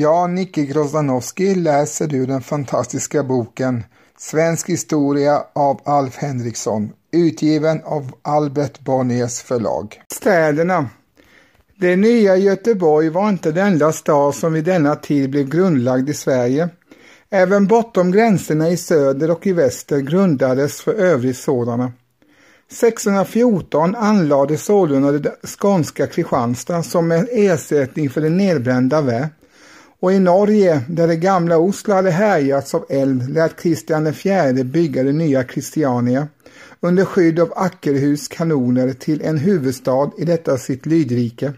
Ja, Nicke Grozdanowski, läser ur den fantastiska boken Svensk historia av Alf Henriksson, utgiven av Albert Bonniers förlag. Städerna Det nya Göteborg var inte den enda stad som vid denna tid blev grundlagd i Sverige. Även bortom gränserna i söder och i väster grundades för övrigt sådana. 1614 anlades sålunda det skånska Kristianstad som en ersättning för det nedbrända Vä. Och i Norge, där det gamla Oslo hade härjats av eld, lät Kristian IV bygga det nya Christiania under skydd av Ackerhus kanoner till en huvudstad i detta sitt lydrike.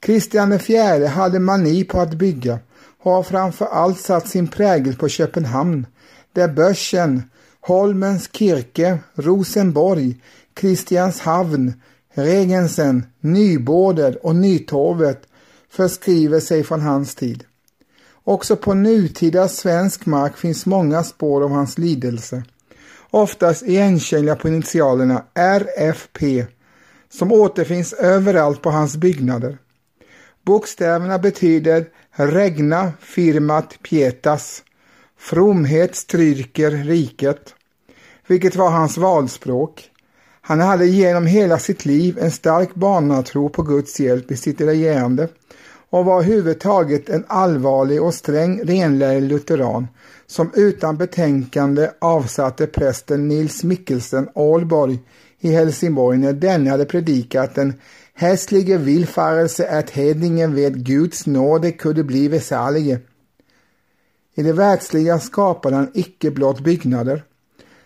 Kristian IV hade mani på att bygga och har framför allt satt sin prägel på Köpenhamn, där börsen, Holmens Kirke, Rosenborg, Kristianshavn, Regensen, Nyborder och Nytorvet förskriver sig från hans tid. Också på nutida svensk mark finns många spår av hans lidelse, oftast igenkännliga på initialerna RFP, som återfinns överallt på hans byggnader. Bokstäverna betyder regna firmat pietas, fromhet stryker riket, vilket var hans valspråk. Han hade genom hela sitt liv en stark barnatro på Guds hjälp i sitt regerande och var överhuvudtaget en allvarlig och sträng renlärig lutheran som utan betänkande avsatte prästen Nils Mikkelsen Aalborg i Helsingborg när denne hade predikat den hästlige villfarelse att hedningen vid Guds nåde kunde bli salige. I det världsliga skapade han icke blott byggnader.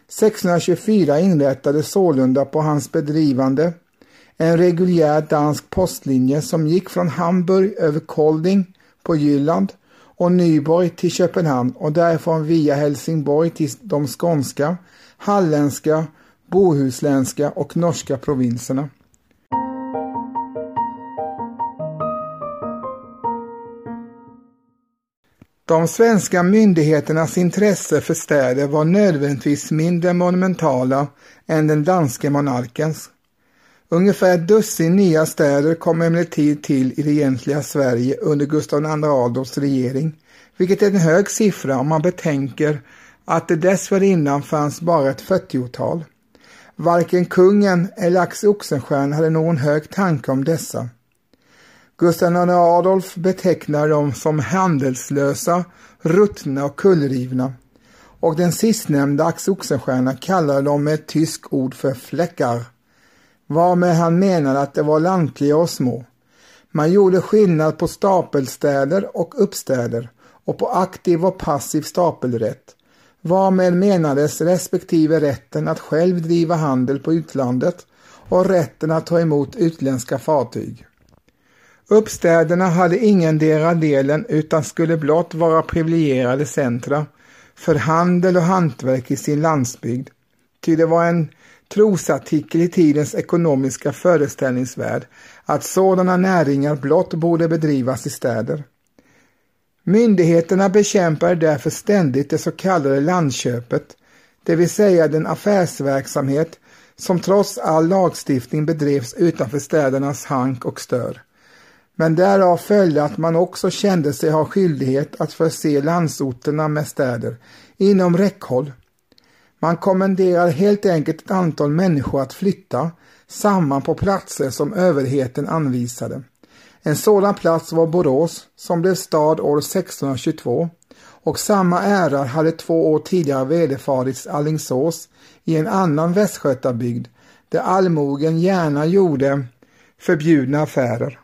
1624 inrättades sålunda på hans bedrivande en reguljär dansk postlinje som gick från Hamburg över Kolding på Jylland och Nyborg till Köpenhamn och därifrån via Helsingborg till de skånska, halländska, bohuslänska och norska provinserna. De svenska myndigheternas intresse för städer var nödvändigtvis mindre monumentala än den danske monarkens. Ungefär ett dussin nya städer kom emellertid till i det egentliga Sverige under Gustav II Adolfs regering, vilket är en hög siffra om man betänker att det dessförinnan fanns bara ett 40-tal. Varken kungen eller Axel Oxenstierna hade någon hög tanke om dessa. Gustav II Adolf betecknar dem som handelslösa, ruttna och kullrivna och den sistnämnda Axel Oxenstierna kallade dem med ett tyskt ord för fläckar varmed han menade att det var lantliga och små. Man gjorde skillnad på stapelstäder och uppstäder och på aktiv och passiv stapelrätt, varmed menades respektive rätten att själv driva handel på utlandet och rätten att ta emot utländska fartyg. Uppstäderna hade ingendera delen utan skulle blott vara privilegierade centra för handel och hantverk i sin landsbygd, ty det var en trosartikel i tidens ekonomiska föreställningsvärld att sådana näringar blott borde bedrivas i städer. Myndigheterna bekämpade därför ständigt det så kallade landköpet, det vill säga den affärsverksamhet som trots all lagstiftning bedrevs utanför städernas hank och stör. Men därav följde att man också kände sig ha skyldighet att förse landsorterna med städer inom räckhåll man kommenderar helt enkelt ett antal människor att flytta samman på platser som överheten anvisade. En sådan plats var Borås som blev stad år 1622 och samma ära hade två år tidigare vederfarits Allingsås i en annan västgötabygd där allmogen gärna gjorde förbjudna affärer.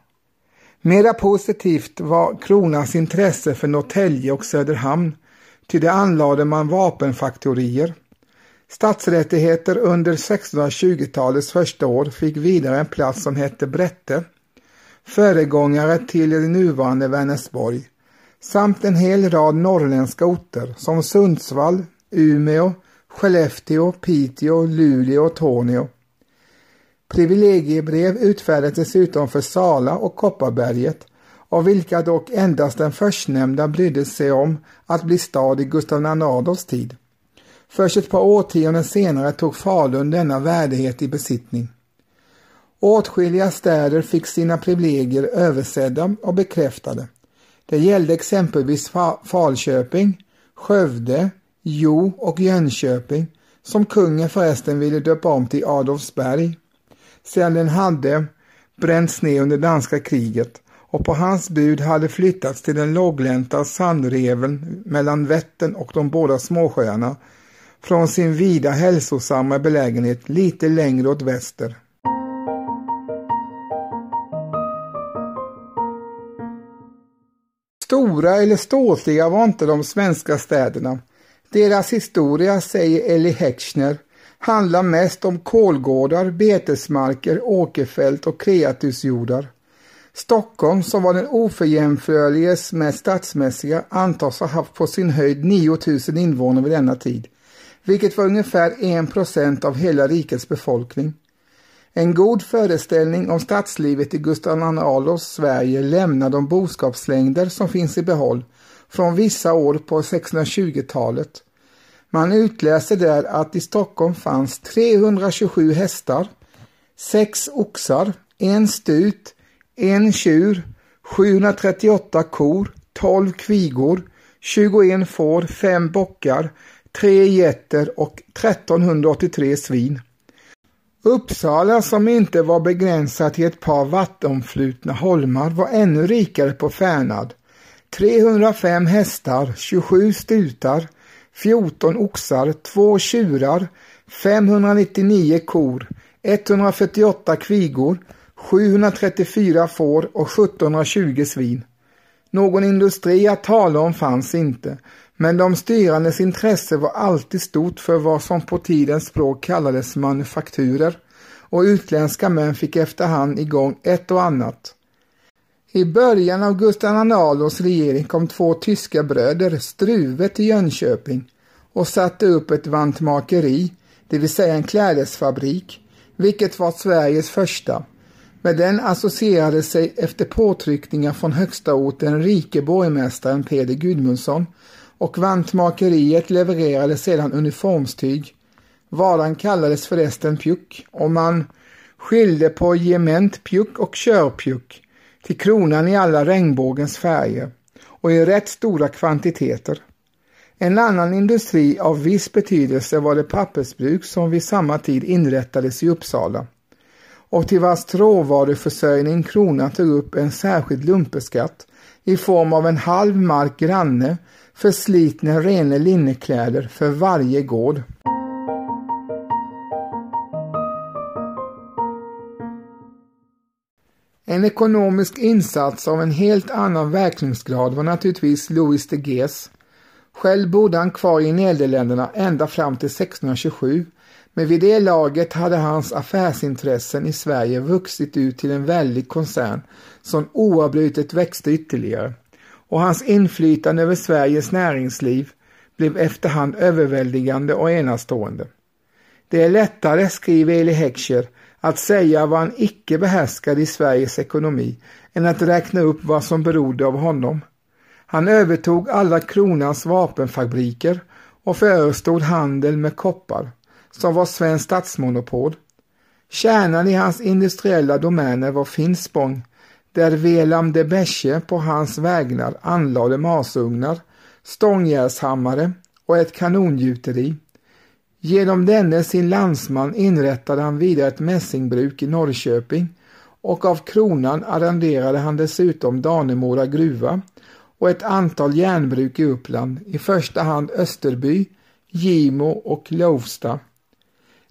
Mera positivt var kronans intresse för Norrtälje och Söderhamn, ty det anlade man vapenfaktorier. Stadsrättigheter under 1620-talets första år fick vidare en plats som hette Brätte, föregångare till det nuvarande Vänersborg, samt en hel rad norrländska orter som Sundsvall, Umeå, Skellefteå, Piteå, Luleå och Torneå. Privilegiebrev utfärdades dessutom för Sala och Kopparberget, av vilka dock endast den förstnämnda brydde sig om att bli stad i Gustav II Adolfs tid. Först ett par årtionden senare tog Falun denna värdighet i besittning. Åtskilliga städer fick sina privilegier översedda och bekräftade. Det gällde exempelvis Falköping, Skövde, Jo och Jönköping som kungen förresten ville döpa om till Adolfsberg sedan den hade bränts ner under danska kriget och på hans bud hade flyttats till den låglänta sandreven mellan Vättern och de båda småsjöarna från sin vida hälsosamma belägenhet lite längre åt väster. Stora eller ståtliga var inte de svenska städerna. Deras historia, säger Ellie Hechner, handlar mest om kolgårdar, betesmarker, åkerfält och kreatusjordar. Stockholm, som var den oförjämförliges mest stadsmässiga, antas ha haft på sin höjd 9000 invånare vid denna tid, vilket var ungefär 1 procent av hela rikets befolkning. En god föreställning om stadslivet i Gustav II Adolfs Sverige lämnar de boskapslängder som finns i behåll från vissa år på 1620-talet. Man utläser där att i Stockholm fanns 327 hästar, 6 oxar, en stut, en tjur, 738 kor, 12 kvigor, 21 får, 5 bockar, tre getter och 1383 svin. Uppsala som inte var begränsat till ett par vattenflutna holmar var ännu rikare på färnad. 305 hästar, 27 stutar, 14 oxar, 2 tjurar, 599 kor, 148 kvigor, 734 får och 1720 svin. Någon industri att tala om fanns inte, men de styrandes intresse var alltid stort för vad som på tidens språk kallades manufakturer och utländska män fick efterhand igång ett och annat. I början av Gustav II Adolfs regering kom två tyska bröder Struve till Jönköping och satte upp ett vantmakeri, det vill säga en klädesfabrik, vilket var Sveriges första. Med den associerade sig efter påtryckningar från högsta orten rike borgmästaren Peder Gudmundsson och vantmakeriet levererade sedan uniformstyg. Varan kallades förresten pjuck och man skilde på gementpjuck och körpjuck till kronan i alla regnbågens färger och i rätt stora kvantiteter. En annan industri av viss betydelse var det pappersbruk som vid samma tid inrättades i Uppsala och till vars råvaruförsörjning kronan tog upp en särskild lumpeskatt i form av en halv mark granne förslitna rena linnekläder för varje gård. En ekonomisk insats av en helt annan verkningsgrad var naturligtvis Louis de Gees. Själv bodde han kvar i Nederländerna ända fram till 1627 men vid det laget hade hans affärsintressen i Sverige vuxit ut till en väldig koncern som oavbrutet växte ytterligare och hans inflytande över Sveriges näringsliv blev efterhand överväldigande och enastående. Det är lättare, skriver Eli Heckscher, att säga vad han icke behärskade i Sveriges ekonomi än att räkna upp vad som berodde av honom. Han övertog alla kronans vapenfabriker och förestod handel med koppar, som var svenskt statsmonopol. Kärnan i hans industriella domäner var Finspång, där Velam de Besche på hans vägnar anlade masugnar, stångjärnshammare och ett kanongjuteri. Genom denne sin landsman inrättade han vidare ett mässingbruk i Norrköping och av kronan arrenderade han dessutom Danemora gruva och ett antal järnbruk i Uppland, i första hand Österby, Gimo och Lovsta.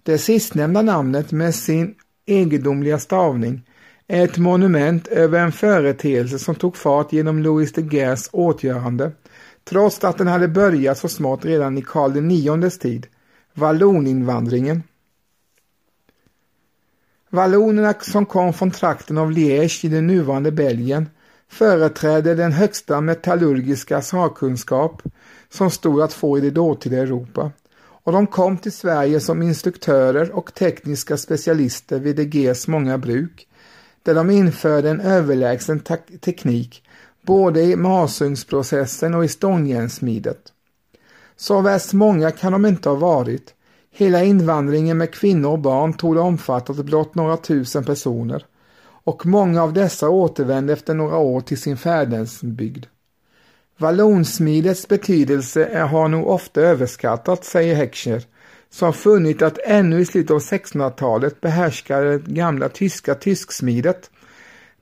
Det sistnämnda namnet med sin egendomliga stavning är ett monument över en företeelse som tog fart genom Louis de Geers åtgörande, trots att den hade börjat så smått redan i Karl IXs tid, valloninvandringen. Vallonerna som kom från trakten av Liège i det nuvarande Belgien företrädde den högsta metallurgiska sakkunskap som stod att få i det dåtida Europa och de kom till Sverige som instruktörer och tekniska specialister vid de Geers många bruk där de införde en överlägsen teknik både i masugnsprocessen och i stångjärnssmidet. Så värst många kan de inte ha varit. Hela invandringen med kvinnor och barn tog det omfattat blott några tusen personer och många av dessa återvände efter några år till sin fädernesbygd. Vallonsmidets betydelse har nog ofta överskattats, säger Heckscher, som funnit att ännu i slutet av 1600-talet behärskade det gamla tyska tysksmidet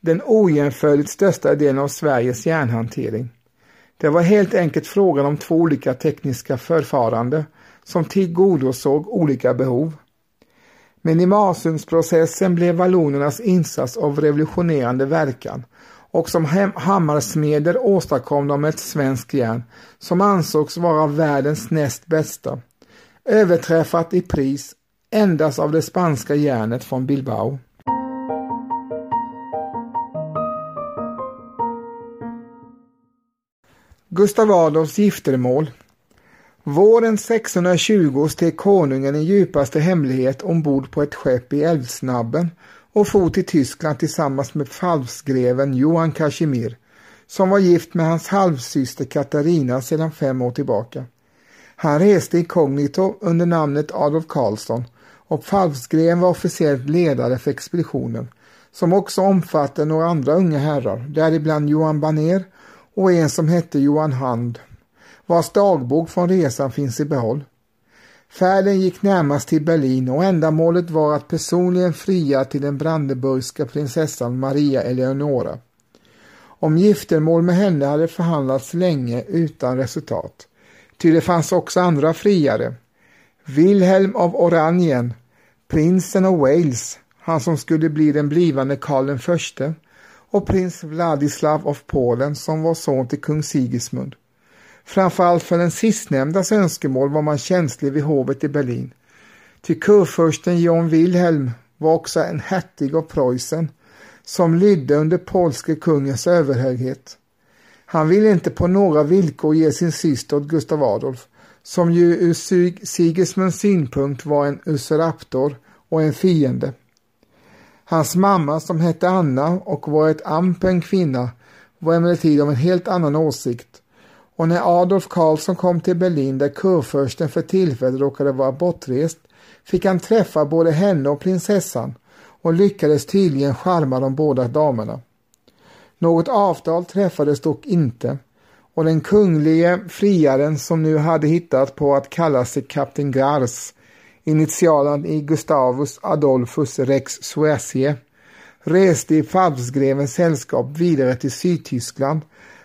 den ojämförligt största delen av Sveriges järnhantering. Det var helt enkelt frågan om två olika tekniska förfarande som tillgodosåg olika behov. Men i masugnsprocessen blev vallonernas insats av revolutionerande verkan och som hammarsmeder åstadkom de ett svenskt järn som ansågs vara världens näst bästa, överträffat i pris endast av det spanska järnet från Bilbao. Gustav Adolfs giftermål Våren 620 steg konungen i djupaste hemlighet ombord på ett skepp i Älvsnabben och for till Tyskland tillsammans med falskgreven Johan Casimir som var gift med hans halvsyster Katarina sedan fem år tillbaka. Han reste inkognito under namnet Adolf Karlsson och falskgreven var officiellt ledare för expeditionen som också omfattade några andra unga herrar, däribland Johan Baner och en som hette Johan Hand, vars dagbok från resan finns i behåll. Färden gick närmast till Berlin och ändamålet var att personligen fria till den brandenburgska prinsessan Maria Eleonora. Om giftermål med henne hade förhandlats länge utan resultat. Ty det fanns också andra friare. Wilhelm av Oranien, prinsen av Wales, han som skulle bli den blivande Karl den förste, och prins Vladislav av Polen som var son till kung Sigismund. Framförallt för den sistnämndas önskemål var man känslig vid hovet i Berlin. Ty kurfursten John Wilhelm var också en hertig av Preussen som lydde under polske kungens överhöghet. Han ville inte på några villkor ge sin syster åt Gustav Adolf, som ju ur Sigismunds synpunkt var en usuraptor och en fiende. Hans mamma som hette Anna och var ett ampen kvinna var emellertid av en helt annan åsikt och när Adolf Karlsson kom till Berlin där kurfursten för tillfället råkade vara bortrest fick han träffa både henne och prinsessan och lyckades tydligen charma de båda damerna. Något avtal träffades dock inte och den kunglige friaren som nu hade hittat på att kalla sig kapten Gars, initialen i Gustavus Adolphus Rex Suecia, reste i Pfalzgrevens sällskap vidare till Sydtyskland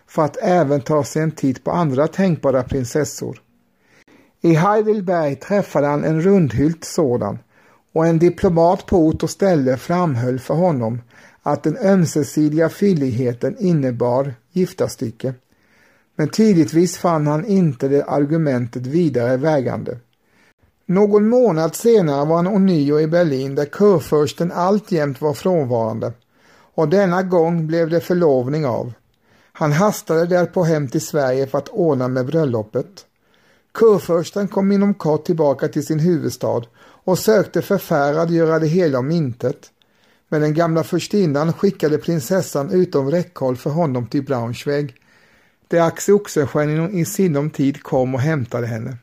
för att även ta sig en titt på andra tänkbara prinsessor. I Heidelberg träffade han en rundhylt sådan och en diplomat på ort och ställe framhöll för honom att den ömsesidiga fylligheten innebar giftastycke. Men tydligtvis fann han inte det argumentet vidare vägande. Någon månad senare var han ånyo i Berlin där kurfursten alltjämt var frånvarande och denna gång blev det förlovning av. Han hastade därpå hem till Sverige för att ordna med bröllopet. Kurfursten kom inom kort tillbaka till sin huvudstad och sökte förfärad göra det hela om intet. Men den gamla förstinnan skickade prinsessan utom räckhåll för honom till Braunschweig, där Axel Oxenstierna i sinom tid kom och hämtade henne.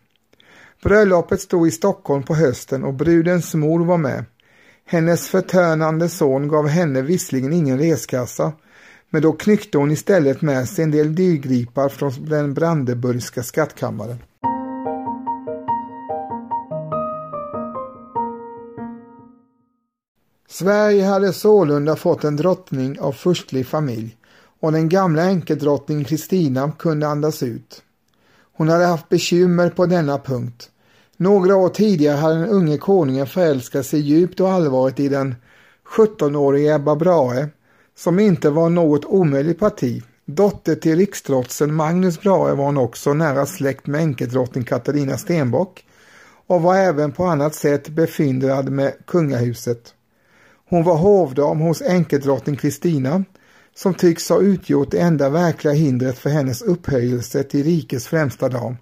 Bröllopet stod i Stockholm på hösten och brudens mor var med. Hennes förtönande son gav henne visserligen ingen reskassa, men då knyckte hon istället med sig en del dyrgripar från den Brandeburgska skattkammaren. Sverige hade sålunda fått en drottning av förstlig familj och den gamla enkeldrottningen Kristina kunde andas ut. Hon hade haft bekymmer på denna punkt. Några år tidigare hade den unge konungen förälskat sig djupt och allvarligt i den 17-åriga Ebba Brahe som inte var något omöjligt parti. Dotter till riksdrotsen Magnus Brahe var hon också nära släkt med enkeldrottning Katarina Stenbock och var även på annat sätt befyndrad med kungahuset. Hon var hovdam hos enkeldrottning Kristina som tycks ha utgjort det enda verkliga hindret för hennes upphöjelse till rikets främsta dam.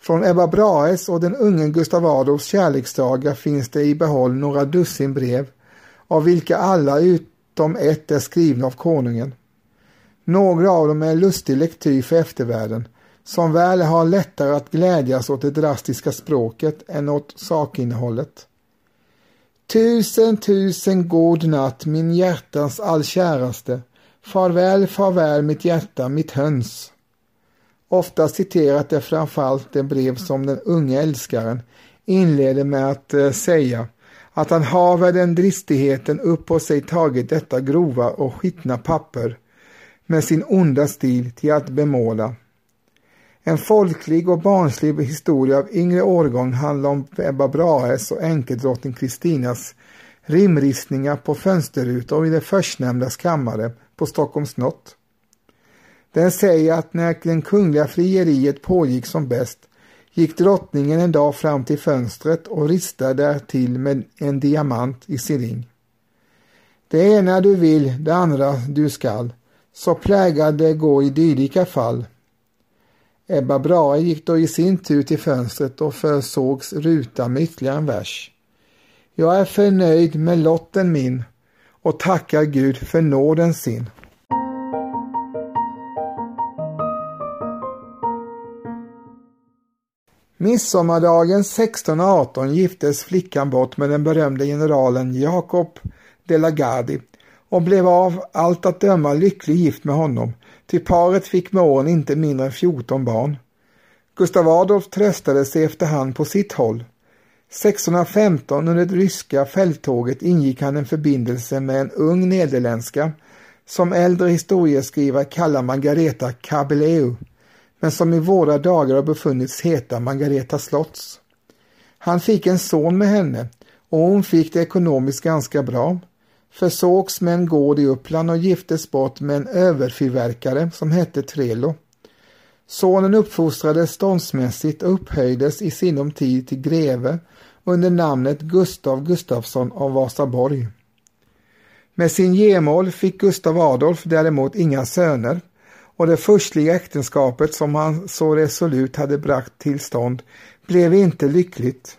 Från Ebba Brahes och den unge Gustav Adolfs kärleksdagar finns det i behåll några dussin brev, av vilka alla utom ett är skrivna av konungen. Några av dem är lustig lektyr för eftervärlden, som väl har lättare att glädjas åt det drastiska språket än åt sakinnehållet. Tusen, tusen god natt, min hjärtans allkäraste. Farväl, farväl mitt hjärta, mitt höns. ofta citerat är framförallt det brev som den unge älskaren inleder med att eh, säga att han haver den dristigheten upp på sig tagit detta grova och skitna papper med sin onda stil till att bemåla. En folklig och barnslig historia av yngre årgång handlar om Ebba Brahes och enkeldrottning Kristinas rimristningar på fönsterrutor i det förstnämndas kammare på Stockholms slott. Den säger att när det kungliga frieriet pågick som bäst gick drottningen en dag fram till fönstret och ristade därtill med en diamant i sin ring. Det ena du vill, det andra du skall, så plägade det gå i dylika fall. Ebba Brahe gick då i sin tur till fönstret och försågs ruta med ytterligare en vers. Jag är förnöjd med lotten min och tackar Gud för nåden sin. Midsommardagen 1618 giftes flickan bort med den berömde generalen Jacob de la Gardie och blev av allt att döma lycklig gift med honom, ty paret fick med åren inte mindre än 14 barn. Gustav Adolf tröstade sig efterhand på sitt håll. 1615 under det ryska fälttåget ingick han en förbindelse med en ung nederländska som äldre historieskrivare kallar Margareta Cabeleu men som i våra dagar har befunnits heta Margareta Slotts. Han fick en son med henne och hon fick det ekonomiskt ganska bra, försågs med en gård i Uppland och giftes bort med en överfyrverkare som hette Trelo. Sonen uppfostrades ståndsmässigt och upphöjdes i sinom tid till greve under namnet Gustav Gustafsson av Vasaborg. Med sin gemål fick Gustav Adolf däremot inga söner och det förstliga äktenskapet som han så resolut hade bragt till stånd blev inte lyckligt.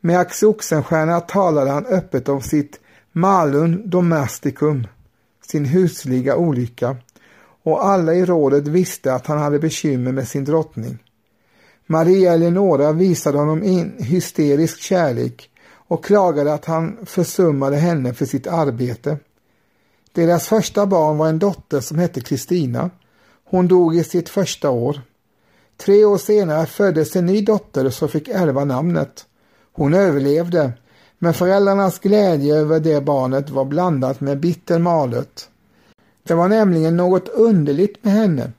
Med Axel Oxenstierna talade han öppet om sitt Malun domesticum, sin husliga olycka, och alla i rådet visste att han hade bekymmer med sin drottning. Maria Eleonora visade honom in hysterisk kärlek och klagade att han försummade henne för sitt arbete. Deras första barn var en dotter som hette Kristina hon dog i sitt första år. Tre år senare föddes en ny dotter som fick ärva namnet. Hon överlevde, men föräldrarnas glädje över det barnet var blandat med bitter malet. Det var nämligen något underligt med henne.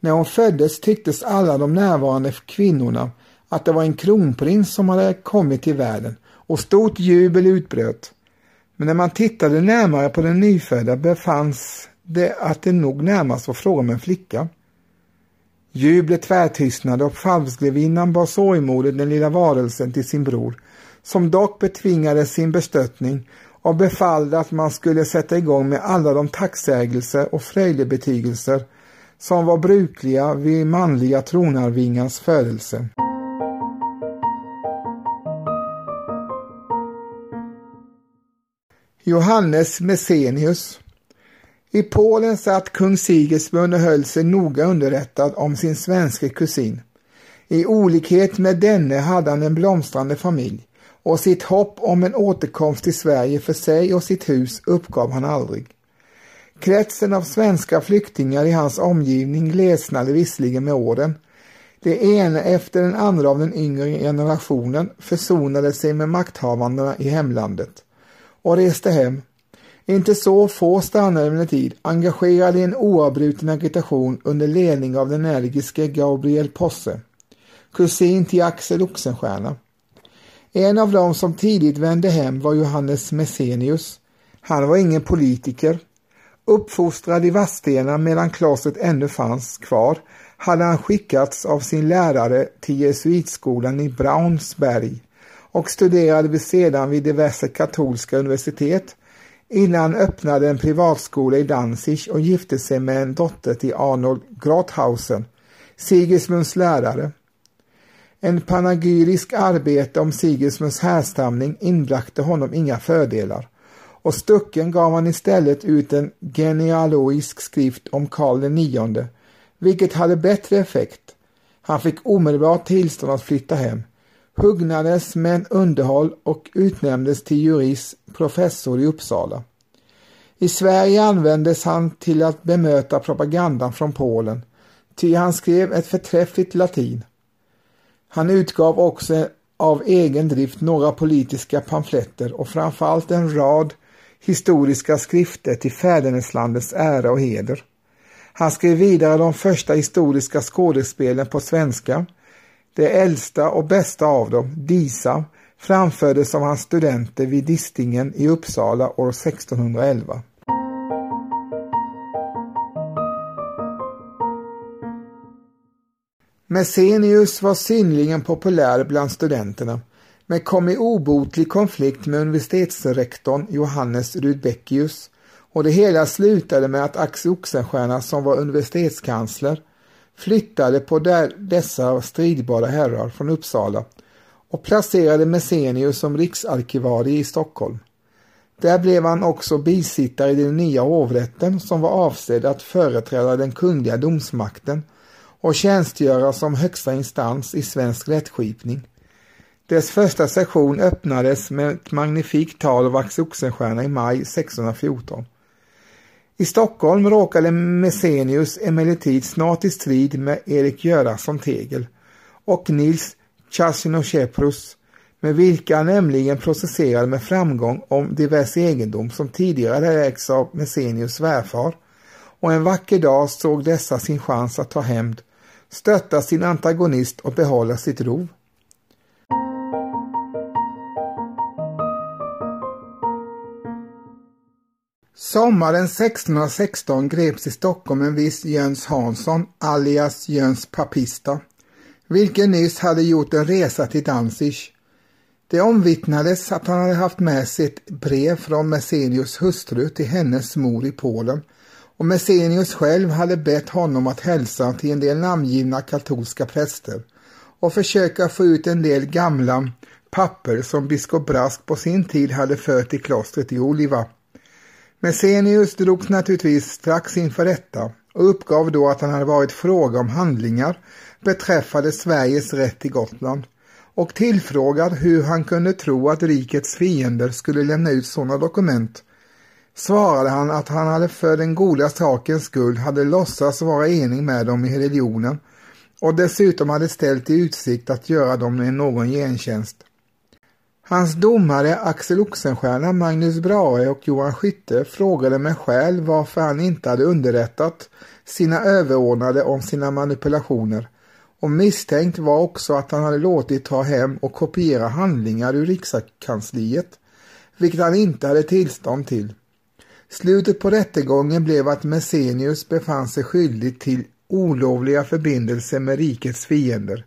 När hon föddes tycktes alla de närvarande kvinnorna att det var en kronprins som hade kommit till världen och stort jubel utbröt. Men när man tittade närmare på den nyfödda befanns det att det nog närmast var fråga om en flicka. Jublet tvärtystnade och falskgrevinnan bar sorgmodigt den lilla varelsen till sin bror, som dock betvingade sin bestörtning och befallde att man skulle sätta igång med alla de tacksägelser och frejdebetygelser som var brukliga vid manliga tronarvingars födelse. Johannes Messenius i Polen satt kung Sigismund och höll sig noga underrättad om sin svenske kusin. I olikhet med denne hade han en blomstrande familj och sitt hopp om en återkomst till Sverige för sig och sitt hus uppgav han aldrig. Kretsen av svenska flyktingar i hans omgivning glesnade visserligen med åren. Det ena efter den andra av den yngre generationen försonade sig med makthavarna i hemlandet och reste hem inte så få stannade emellertid engagerade i en oavbruten agitation under ledning av den energiske Gabriel Posse, kusin till Axel Oxenstierna. En av dem som tidigt vände hem var Johannes Messenius. Han var ingen politiker. Uppfostrad i Vadstena medan klostret ännu fanns kvar hade han skickats av sin lärare till jesuitskolan i Braunsberg och studerade sedan vid diverse katolska universitet innan han öppnade en privatskola i Danzig och gifte sig med en dotter till Arnold Grothausen, Sigismunds lärare. En panegyrisk arbete om Sigismunds härstamning inbragte honom inga fördelar och Stucken gav han istället ut en genealogisk skrift om Karl IX, vilket hade bättre effekt. Han fick omedelbart tillstånd att flytta hem hugnades med underhåll och utnämndes till juris professor i Uppsala. I Sverige användes han till att bemöta propagandan från Polen, ty han skrev ett förträffligt latin. Han utgav också av egen drift några politiska pamfletter och framförallt en rad historiska skrifter till fäderneslandets ära och heder. Han skrev vidare de första historiska skådespelen på svenska. Det äldsta och bästa av dem, Disa, framfördes av hans studenter vid Distingen i Uppsala år 1611. Messenius var synnerligen populär bland studenterna men kom i obotlig konflikt med universitetsrektorn Johannes Rudbeckius och det hela slutade med att Axel Oxenstierna som var universitetskansler flyttade på där dessa stridbara herrar från Uppsala och placerade Messenius som riksarkivarie i Stockholm. Där blev han också bisittare i den nya hovrätten som var avsedd att företräda den kungliga domsmakten och tjänstgöra som högsta instans i svensk rättskipning. Dess första session öppnades med ett magnifikt tal av Axel Oxenstierna i maj 1614. I Stockholm råkade Messenius emellertid snart i strid med Erik Göransson Tegel och Nils Chasinocheprus med vilka nämligen processerade med framgång om diverse egendom som tidigare ägts av Messenius svärfar och en vacker dag såg dessa sin chans att ta hämnd, stötta sin antagonist och behålla sitt rov. Sommaren 1616 greps i Stockholm en viss Jöns Hansson alias Jöns Papista, vilken nyss hade gjort en resa till Danzig. Det omvittnades att han hade haft med sig ett brev från Messenius hustru till hennes mor i Polen och Messenius själv hade bett honom att hälsa till en del namngivna katolska präster och försöka få ut en del gamla papper som biskop Brask på sin tid hade fört i klostret i Oliva. Messenius drogs naturligtvis strax inför rätta och uppgav då att han hade varit fråga om handlingar beträffande Sveriges rätt till Gotland och tillfrågad hur han kunde tro att rikets fiender skulle lämna ut sådana dokument svarade han att han hade för den goda sakens skull hade låtsats vara enig med dem i religionen och dessutom hade ställt i utsikt att göra dem någon gentjänst. Hans domare Axel Oxenstierna, Magnus Brahe och Johan Skytte frågade mig själv varför han inte hade underrättat sina överordnade om sina manipulationer och misstänkt var också att han hade låtit ta hem och kopiera handlingar ur rikskansliet, vilket han inte hade tillstånd till. Slutet på rättegången blev att Messenius befann sig skyldig till olovliga förbindelser med rikets fiender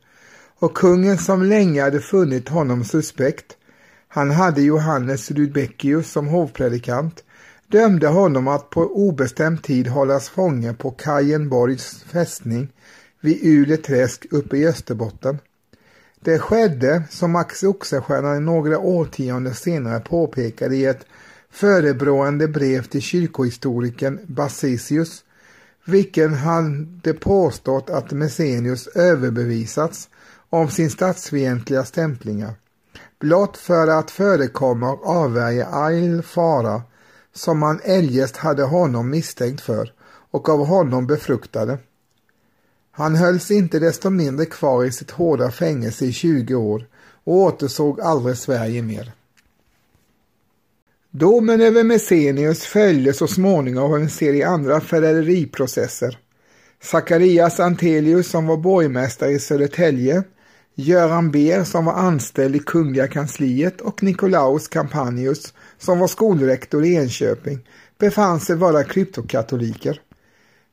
och kungen som länge hade funnit honom suspekt han hade Johannes Rudbeckius som hovpredikant, dömde honom att på obestämd tid hållas fånge på Kajenborgs fästning vid Uleträsk uppe i Österbotten. Det skedde, som Max Oxenstierna några årtionden senare påpekade i ett förebrående brev till kyrkohistorikern Basisius, vilken hade påstått att Messenius överbevisats om sin statsfientliga stämplingar blott för att förekomma och avvärja all fara som man eljest hade honom misstänkt för och av honom befruktade. Han hölls inte desto mindre kvar i sitt hårda fängelse i 20 år och återsåg aldrig Sverige mer. Domen över Messenius följde så småningom av en serie andra förräderiprocesser. Zacharias Antelius som var borgmästare i Södertälje Göran Ber som var anställd i Kungliga kansliet och Nikolaus Campanius som var skolrektor i Enköping befann sig vara kryptokatoliker.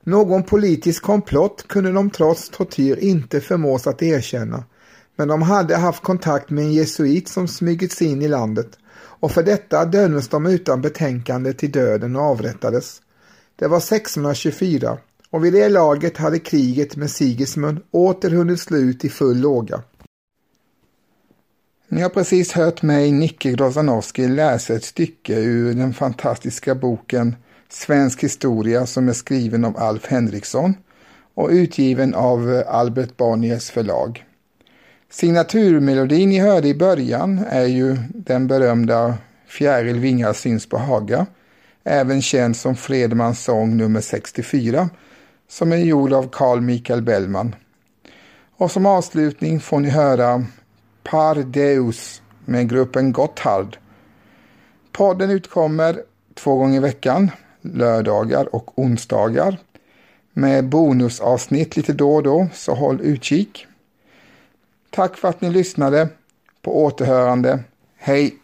Någon politisk komplott kunde de trots tortyr inte förmås att erkänna men de hade haft kontakt med en jesuit som smugit sig in i landet och för detta dömdes de utan betänkande till döden och avrättades. Det var 1624 och vid det laget hade kriget med Sigismund åter hunnit slut i full låga. Ni har precis hört mig, Nicke Grozanowski, läsa ett stycke ur den fantastiska boken Svensk historia som är skriven av Alf Henriksson och utgiven av Albert Bonniers förlag. Signaturmelodin ni hörde i början är ju den berömda Fjäril vingar syns på Haga, även känd som Fredmans sång nummer 64, som är gjord av Carl Michael Bellman. Och som avslutning får ni höra Par Deus med gruppen Gotthard. Podden utkommer två gånger i veckan, lördagar och onsdagar med bonusavsnitt lite då och då, så håll utkik. Tack för att ni lyssnade. På återhörande. Hej!